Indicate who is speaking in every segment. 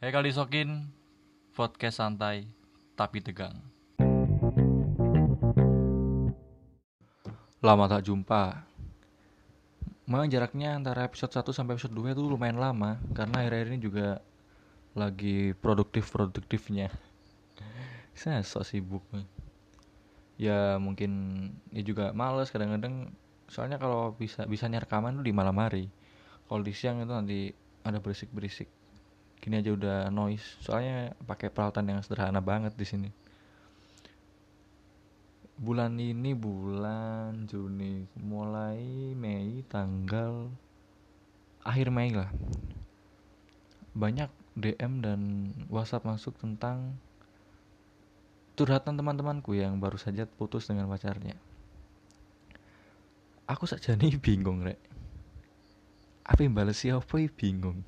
Speaker 1: Hai kali sokin podcast santai tapi tegang. Lama tak jumpa. Memang jaraknya antara episode 1 sampai episode 2 itu lumayan lama karena akhir-akhir ini juga lagi produktif-produktifnya. Saya sok sibuk. Ya mungkin ya juga males kadang-kadang soalnya kalau bisa bisa rekaman tuh di malam hari. Kalau di siang itu nanti ada berisik-berisik gini aja udah noise. Soalnya pakai peralatan yang sederhana banget di sini. Bulan ini bulan Juni mulai Mei tanggal akhir Mei lah. Banyak DM dan WhatsApp masuk tentang curhatan teman-temanku yang baru saja putus dengan pacarnya. Aku saja nih bingung rek. Apa yang balas siapa bingung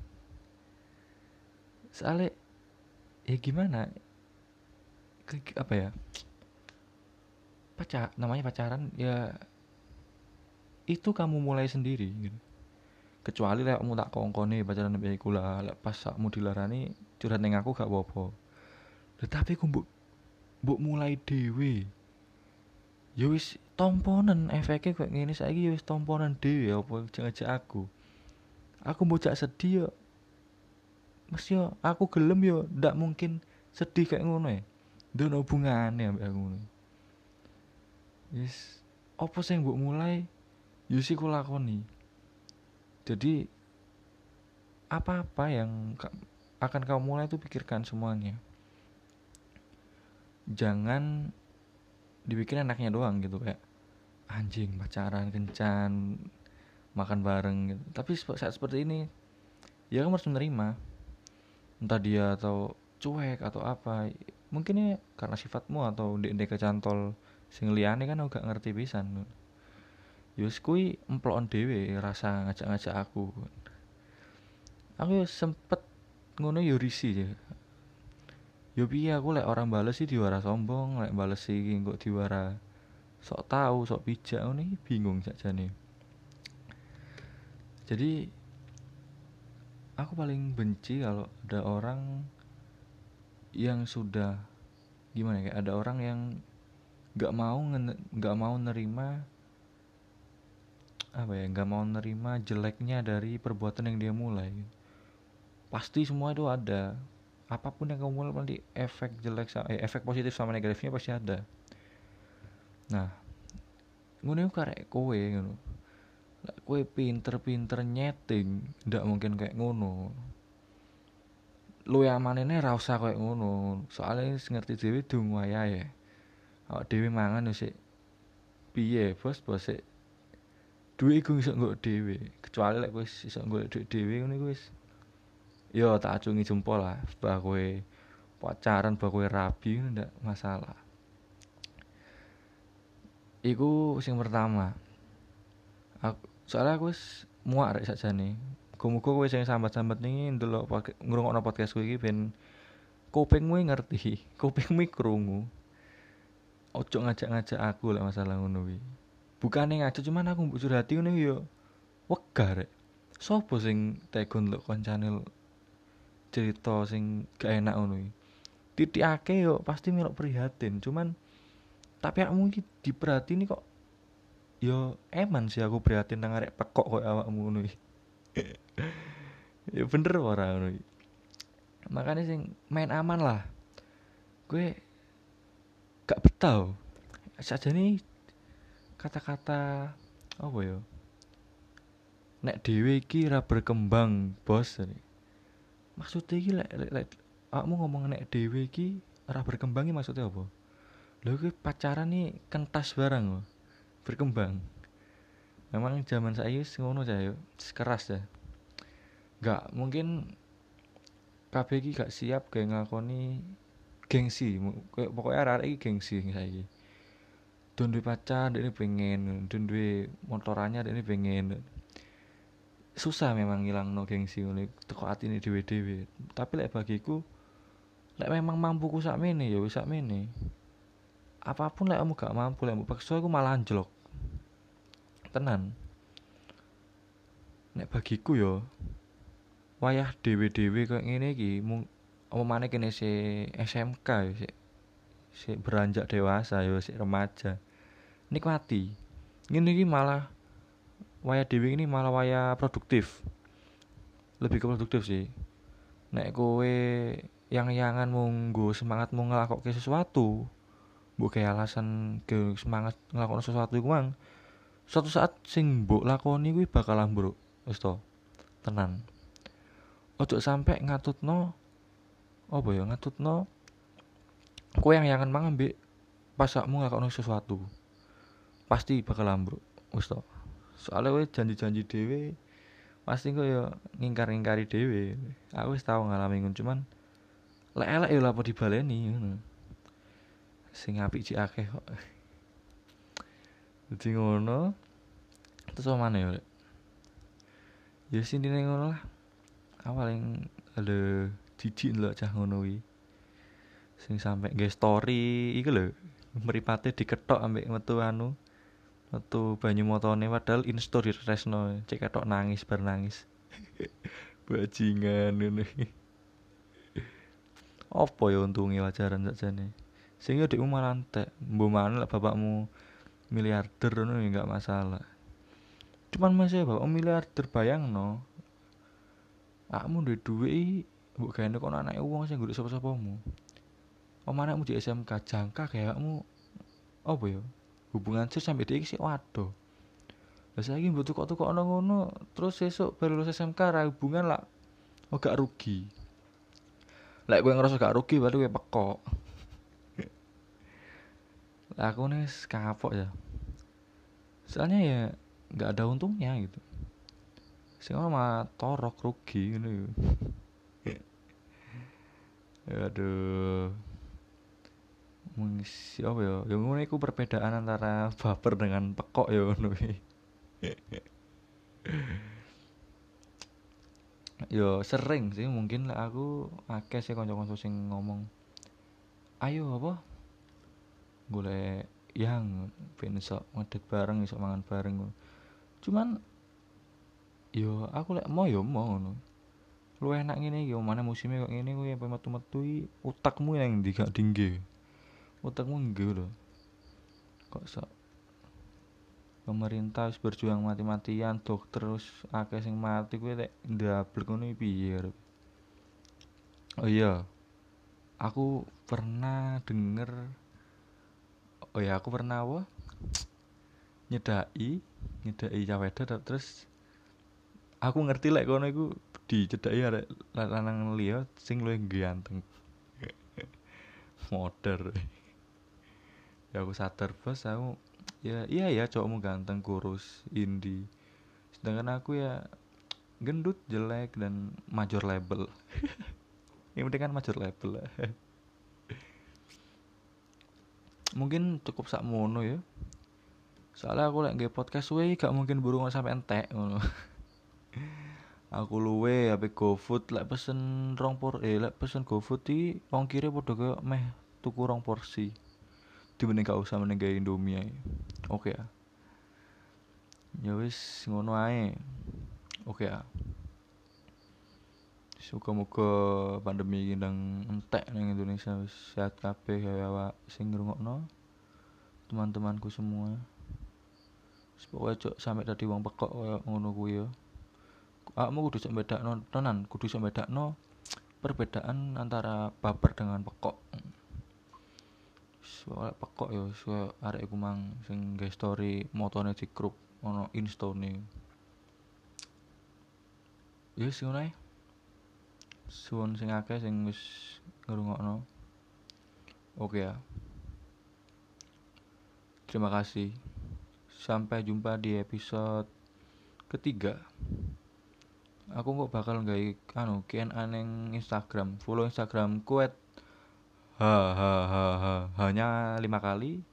Speaker 1: soalnya ya gimana? Ke, apa ya? Pacar namanya pacaran ya itu kamu mulai sendiri gitu. Kecuali lah kamu tak kongkone pacaran lebih kula pas kamu dilarani curhat neng aku gak apa-apa. Tetapi aku mbok mbok mulai dewe ya wis tomponen efeknya kayak gini saya ya wis tomponen dewe apa jangan aku. Aku mau sedih ya Mas yo aku gelem yo ndak mungkin sedih kayak ngono ya. Ndono hubungane ambek aku ngono. Yes, apa sing mbok mulai yo sih ku lakoni. Jadi apa-apa yang akan kamu mulai itu pikirkan semuanya. Jangan dibikin enaknya doang gitu kayak anjing pacaran kencan makan bareng gitu. Tapi saat seperti ini ya kamu harus menerima entah dia atau cuek atau apa mungkin ya karena sifatmu atau di ndek kecantol sing liyane kan gak ngerti pisan Yus kui emplon dewe rasa ngajak-ngajak aku aku ya sempet ngono yo risi ya. Yo piye aku lek orang bales sih diwara sombong lek bales sih kok diwara sok tahu sok bijak ini bingung nih jadi aku paling benci kalau ada orang yang sudah gimana ya ada orang yang nggak mau nggak mau nerima apa ya nggak mau nerima jeleknya dari perbuatan yang dia mulai. Pasti semua itu ada. Apa pun yang kamu mulai nanti efek jelek eh, efek positif sama negatifnya pasti ada. Nah ngono karek kowe ngono kue pinter-pinter nyeting ndak mungkin kayak ngono. Lu yang mana ini rasa kayak ngono. Soalnya ngerti dewi dung ya awak dewi mangan sih piye bos? Bos sih duit gue bisa nggak dewi kecuali lek gue bisa nggak duit dewi ini gue yo tak acungi jempol lah bah gue pacaran bah gue rabi ndak masalah. Iku sing pertama. Aku soalnya aku muak rek nih muga gue sing sambat-sambat nih ndelok ngrungokno podcast gue iki ben kupingmu ngerti. Kupingmu krungu. Ojo ngajak-ngajak aku lah masalah ngono kuwi. Bukane ngajak cuman aku mbok curhati ngono yo. Wegah rek. Sopo sing tegon lho koncane cerita sing gak enak ngono iki? Titikake yo pasti melok prihatin cuman tapi aku iki diperhatiin kok yo eman sih aku prihatin nang arek pekok koyo awakmu ngono ya bener ora ngono makanya sing main aman lah. Gue gak betah saja nih kata-kata apa ya nek dewe iki ra berkembang bos maksudnya iki lek lek lek awakmu ngomong nek dewe iki ra berkembang maksudnya apa? Lho pacaran nih kentas barang loh berkembang. Memang zaman saya ngono saya keras ya nggak mungkin KBG gak siap kayak ngakoni gengsi. Pokoknya arah ini gengsi saya ini don pacar ini pengen don motorannya ini pengen. Susah memang ngilang no gengsi ini teko hati ini dewe dewe tapi lek bagiku lek memang mampu ku sak ya wis sak apa pun lek kamu gak mampu lek paksa aku malah anjlok tenan. Nek bagiku yo wayah dewe-dewe kayak ngene iki apa mana kene si SMK ya si, si beranjak dewasa ya si remaja. Nikmati. Ini ini malah waya dewi ini malah waya produktif. Lebih ke produktif sih. Nek kowe yang yangan munggu semangat mau ngelakuin sesuatu bukan alasan ke semangat ngelakuin sesuatu itu mang suatu saat sing mbok lakoni kuwi bakal ambruk wis to tenan. Ojo sampai ngatutno apa ya ngatutno kowe yang yangan mang ambek pas sakmu ngelakuin sesuatu pasti bakal ambruk wis to. Soalnya kowe janji-janji dhewe pasti kok ya ngingkar-ngingkari dhewe. Aku wis tau ngalami ngono cuman lek elek ya lapo dibaleni ngono. Sing apik akeh kok Jadi ngono. Terus apa mana ya? Ya sini ngono lah. Awal yang ada jijik lho cah ngono kuwi. Sing nge story iku lho. Mripate diketok ambek metu anu. Metu banyu motone padahal in story resno cek ketok nangis bar nangis. Bajingan ngono Apa ya untungnya wajaran sakjane. Sing yo dekmu malah entek. Mbok lah bapakmu miliarder ngono ya enggak masalah. Cuman masih bapak miliarder bayang no akmu duwe duit mbok gawe kok anake wong sing golek sapa-sapamu. Om anakmu di SMK jangka kayakmu apa ya? Hubungan sih sampai dia sih waduh. Lah saiki mbok tukok-tukok ono ngono terus esuk baru lulus SMK ra hubungan lah oh gak rugi. Lek gue ngerasa gak rugi baru gue pekok. Lah aku nih kapok ya soalnya ya nggak ada untungnya gitu. Sih mah torok rugi gitu ya. Aduh. Mengisi apa ya? Yang ngono iku perbedaan antara baper dengan pekok ya ngono yo sering sih. Mungkin lah aku akeh sih kanca-kanca sing ngomong ayo apa? Golek yang ben iso ngedit bareng iso mangan bareng. Cuman yo aku lek mau yo mau ngono. Lu enak ngene yo mana musimnya kok ngene kuwi sampe metu-metu utakmu yang di gak tinggi utakmu enggak lho. Kok sok pemerintah harus berjuang mati-matian dokter terus akeh sing mati kuwi lek ndablek ngono piye oh iya aku pernah denger oh ya aku pernah apa nyedai nyedai cawe terus aku ngerti lek like, kono iku dicedai arek lanang liya sing luwih ganteng. Moder ya aku sadar bos. Aku ya iya ya cowokmu ganteng kurus indie sedangkan aku ya gendut jelek dan major label. Yang penting kan major label lah mungkin cukup sak mono ya. Soalnya aku lagi podcast we gak mungkin burung sampai entek ngono. Aku luwe HP GoFood lek pesen rong por eh lek pesen GoFood di ongkire padha kaya meh tuku rong porsi. Dibanding gak usah meneng Indomie ae. Oke ya. Ya wis ngono ae. Oke ya Muga-muga pandemi nang entek nang Indonesia wis sehat kabeh ya awak sing ngrungokno. Teman-temanku semua. Wis pokoke cok sampe dadi wong pekok kaya ngono kuwi ya. Awakmu kudu sok bedakno tenan, kudu sok bedakno perbedaan antara baper dengan pekok. Soal pekok ya so arek iku mang sing gawe story motone di grup ono instone. Ya sing ngono suwun sing akeh sing wis ngrungokno. Oke ya. Terima kasih. Sampai jumpa di episode ketiga. Aku kok bakal nggak anu Q&A neng Instagram. Follow Instagram kuet ha ha ha ha. Hanya lima kali.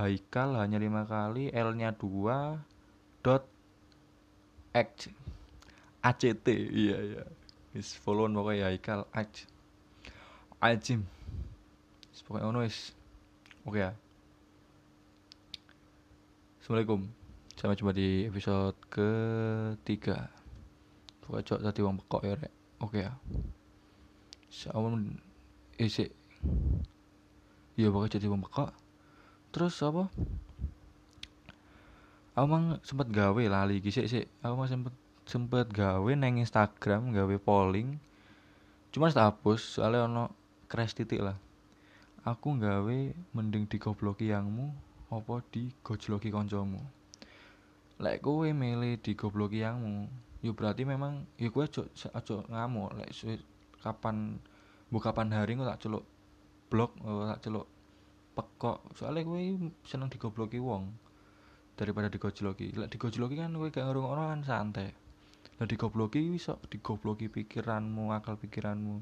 Speaker 1: Haikal hanya lima kali. L nya dua dot X ACT iya iya wis follow pokoknya Haikal Aj. Ajim. Pokoknya ono wis. Oke ya. Assalamualaikum. Sampai jumpa di episode ketiga. Pokoknya cok tadi uang pekok ya rek. Oke ya. Sawan eh sik. Ya pokoknya jadi wong pekok. Terus apa? Aku mang sempet gawe lali iki sik sik. Aku mang sempet sempet gawe nang Instagram gawe polling. Cuma tak hapus soalnya ono crash titik lah. Aku gawe mending digobloki yangmu apa digojloki kancamu. Lek kowe milih digobloki yangmu, ya berarti memang ya kowe aja aja ngamuk lek kapan bu kapan hari tak celuk blok tak celuk pekok soalnya kowe seneng digobloki wong daripada digojloki lek digojloki kan kowe gak ngrungokno kan santai lah digobloki iso digobloki pikiranmu akal pikiranmu.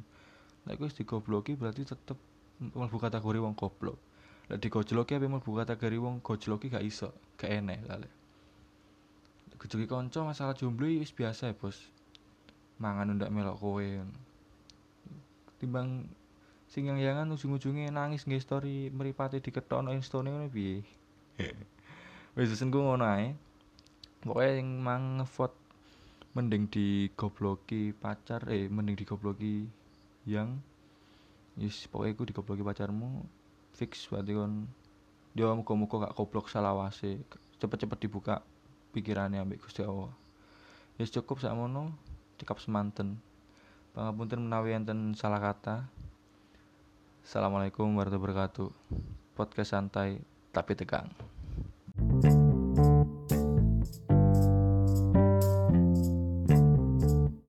Speaker 1: Lek kowe digobloki berarti tetep mlebu kategori wong goblok. Lek digojloki ape mlebu kategori wong gojloki gak iso gak enek lale Gejoki kanca masalah jomblo wis biasa ya, Bos. Mangan ndak melok kowe. timbang sing yang-yangan ujung-ujungnya nangis nggih story mripate diketokno instane ngono piye? Wis senengku ngono ae. Pokoke sing mang ngevote mending digobloki pacar eh mending digobloki yang yes pokoknya iku digobloki pacarmu fix berarti kon dia muka-muka gak goblok salawase cepet-cepet dibuka pikirannya ambek Gusti Allah yes cukup sakmono cekap semanten Pangapunten menawi enten salah kata. Assalamualaikum warahmatullahi wabarakatuh. Podcast santai tapi tegang.